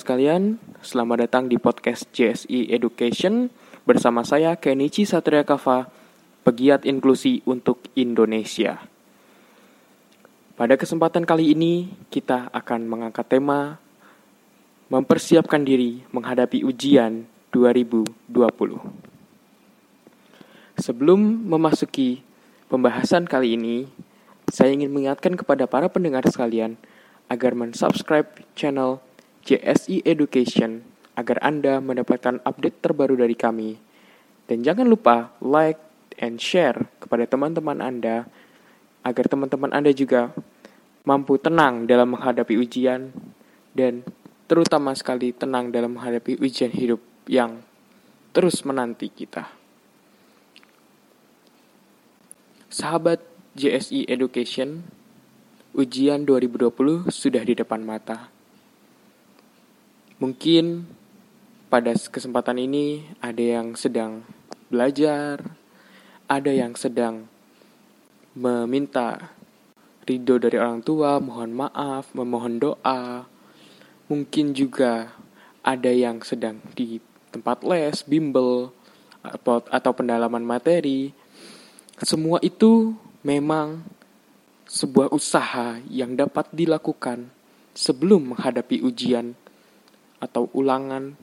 sekalian, selamat datang di podcast JSI Education bersama saya Kenichi Satria Kava, pegiat inklusi untuk Indonesia. Pada kesempatan kali ini, kita akan mengangkat tema mempersiapkan diri menghadapi ujian 2020. Sebelum memasuki pembahasan kali ini, saya ingin mengingatkan kepada para pendengar sekalian agar mensubscribe channel JSI Education agar Anda mendapatkan update terbaru dari kami. Dan jangan lupa like and share kepada teman-teman Anda agar teman-teman Anda juga mampu tenang dalam menghadapi ujian dan terutama sekali tenang dalam menghadapi ujian hidup yang terus menanti kita. Sahabat JSI Education, ujian 2020 sudah di depan mata. Mungkin pada kesempatan ini ada yang sedang belajar, ada yang sedang meminta ridho dari orang tua, mohon maaf, memohon doa. Mungkin juga ada yang sedang di tempat les, bimbel, atau, pendalaman materi. Semua itu memang sebuah usaha yang dapat dilakukan sebelum menghadapi ujian atau ulangan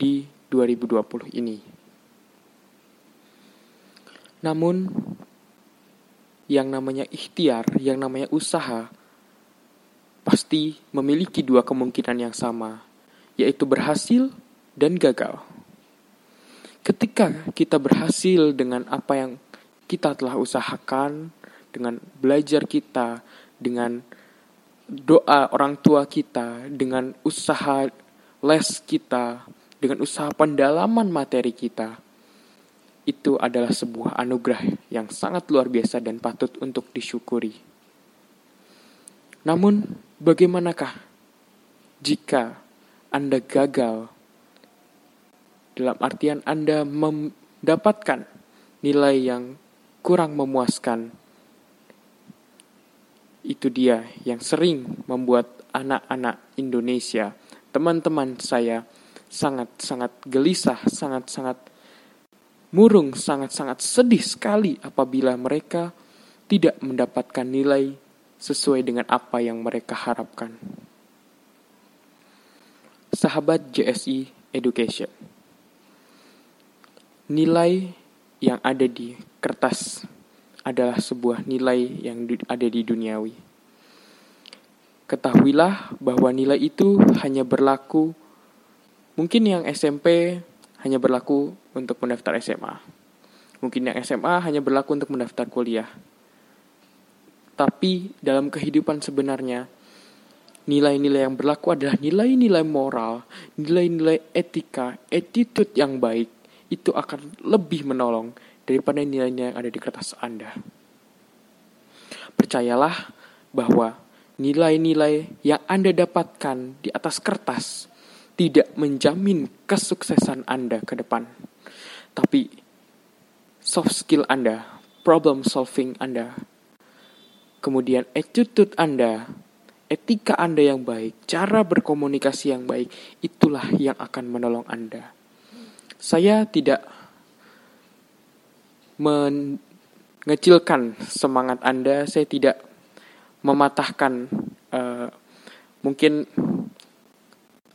di 2020 ini. Namun, yang namanya ikhtiar, yang namanya usaha, pasti memiliki dua kemungkinan yang sama, yaitu berhasil dan gagal. Ketika kita berhasil dengan apa yang kita telah usahakan, dengan belajar kita, dengan doa orang tua kita, dengan usaha les kita, dengan usaha pendalaman materi kita, itu adalah sebuah anugerah yang sangat luar biasa dan patut untuk disyukuri. Namun, bagaimanakah jika Anda gagal dalam artian Anda mendapatkan nilai yang kurang memuaskan itu dia yang sering membuat anak-anak Indonesia, teman-teman saya, sangat-sangat gelisah, sangat-sangat murung, sangat-sangat sedih sekali apabila mereka tidak mendapatkan nilai sesuai dengan apa yang mereka harapkan. Sahabat JSI Education, nilai yang ada di kertas adalah sebuah nilai yang ada di duniawi. Ketahuilah bahwa nilai itu hanya berlaku, mungkin yang SMP hanya berlaku untuk mendaftar SMA. Mungkin yang SMA hanya berlaku untuk mendaftar kuliah. Tapi dalam kehidupan sebenarnya, nilai-nilai yang berlaku adalah nilai-nilai moral, nilai-nilai etika, attitude yang baik. Itu akan lebih menolong daripada nilainya yang ada di kertas Anda. Percayalah bahwa nilai-nilai yang Anda dapatkan di atas kertas tidak menjamin kesuksesan Anda ke depan. Tapi soft skill Anda, problem solving Anda, kemudian attitude Anda, etika Anda yang baik, cara berkomunikasi yang baik, itulah yang akan menolong Anda. Saya tidak mengecilkan semangat Anda. Saya tidak mematahkan uh, mungkin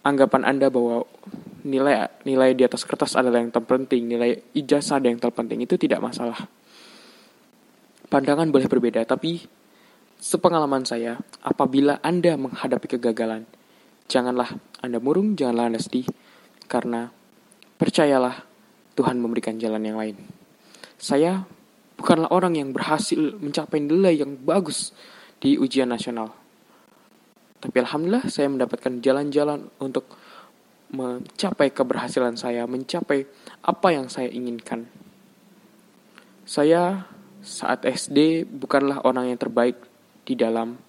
anggapan Anda bahwa nilai nilai di atas kertas adalah yang terpenting, nilai ijazah ada yang terpenting itu tidak masalah. Pandangan boleh berbeda, tapi sepengalaman saya, apabila Anda menghadapi kegagalan, janganlah Anda murung, janganlah Anda sedih, karena percayalah Tuhan memberikan jalan yang lain. Saya bukanlah orang yang berhasil mencapai nilai yang bagus di ujian nasional. Tapi alhamdulillah saya mendapatkan jalan-jalan untuk mencapai keberhasilan saya, mencapai apa yang saya inginkan. Saya saat SD bukanlah orang yang terbaik di dalam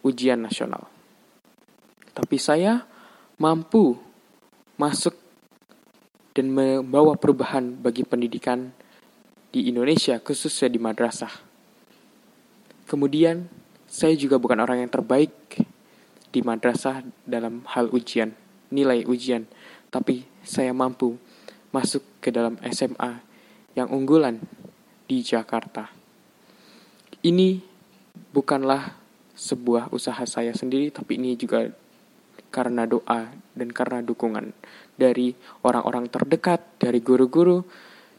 ujian nasional. Tapi saya mampu masuk dan membawa perubahan bagi pendidikan di Indonesia, khususnya di madrasah. Kemudian, saya juga bukan orang yang terbaik di madrasah dalam hal ujian, nilai ujian, tapi saya mampu masuk ke dalam SMA yang unggulan di Jakarta. Ini bukanlah sebuah usaha saya sendiri, tapi ini juga karena doa dan karena dukungan dari orang-orang terdekat, dari guru-guru,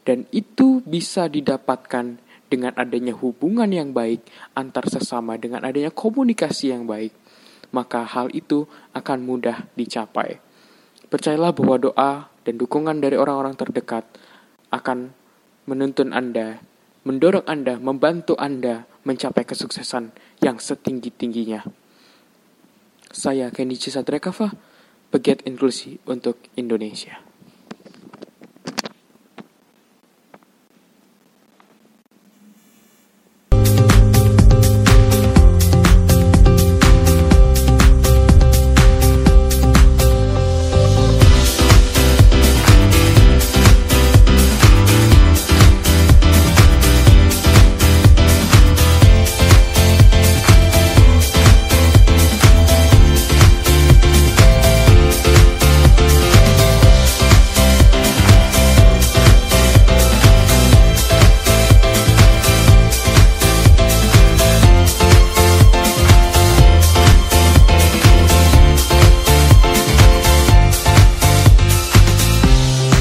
dan itu bisa didapatkan dengan adanya hubungan yang baik antar sesama, dengan adanya komunikasi yang baik, maka hal itu akan mudah dicapai. Percayalah bahwa doa dan dukungan dari orang-orang terdekat akan menuntun Anda, mendorong Anda, membantu Anda mencapai kesuksesan yang setinggi-tingginya. Saya Kenny Cisatrekava, pegiat inklusi untuk Indonesia.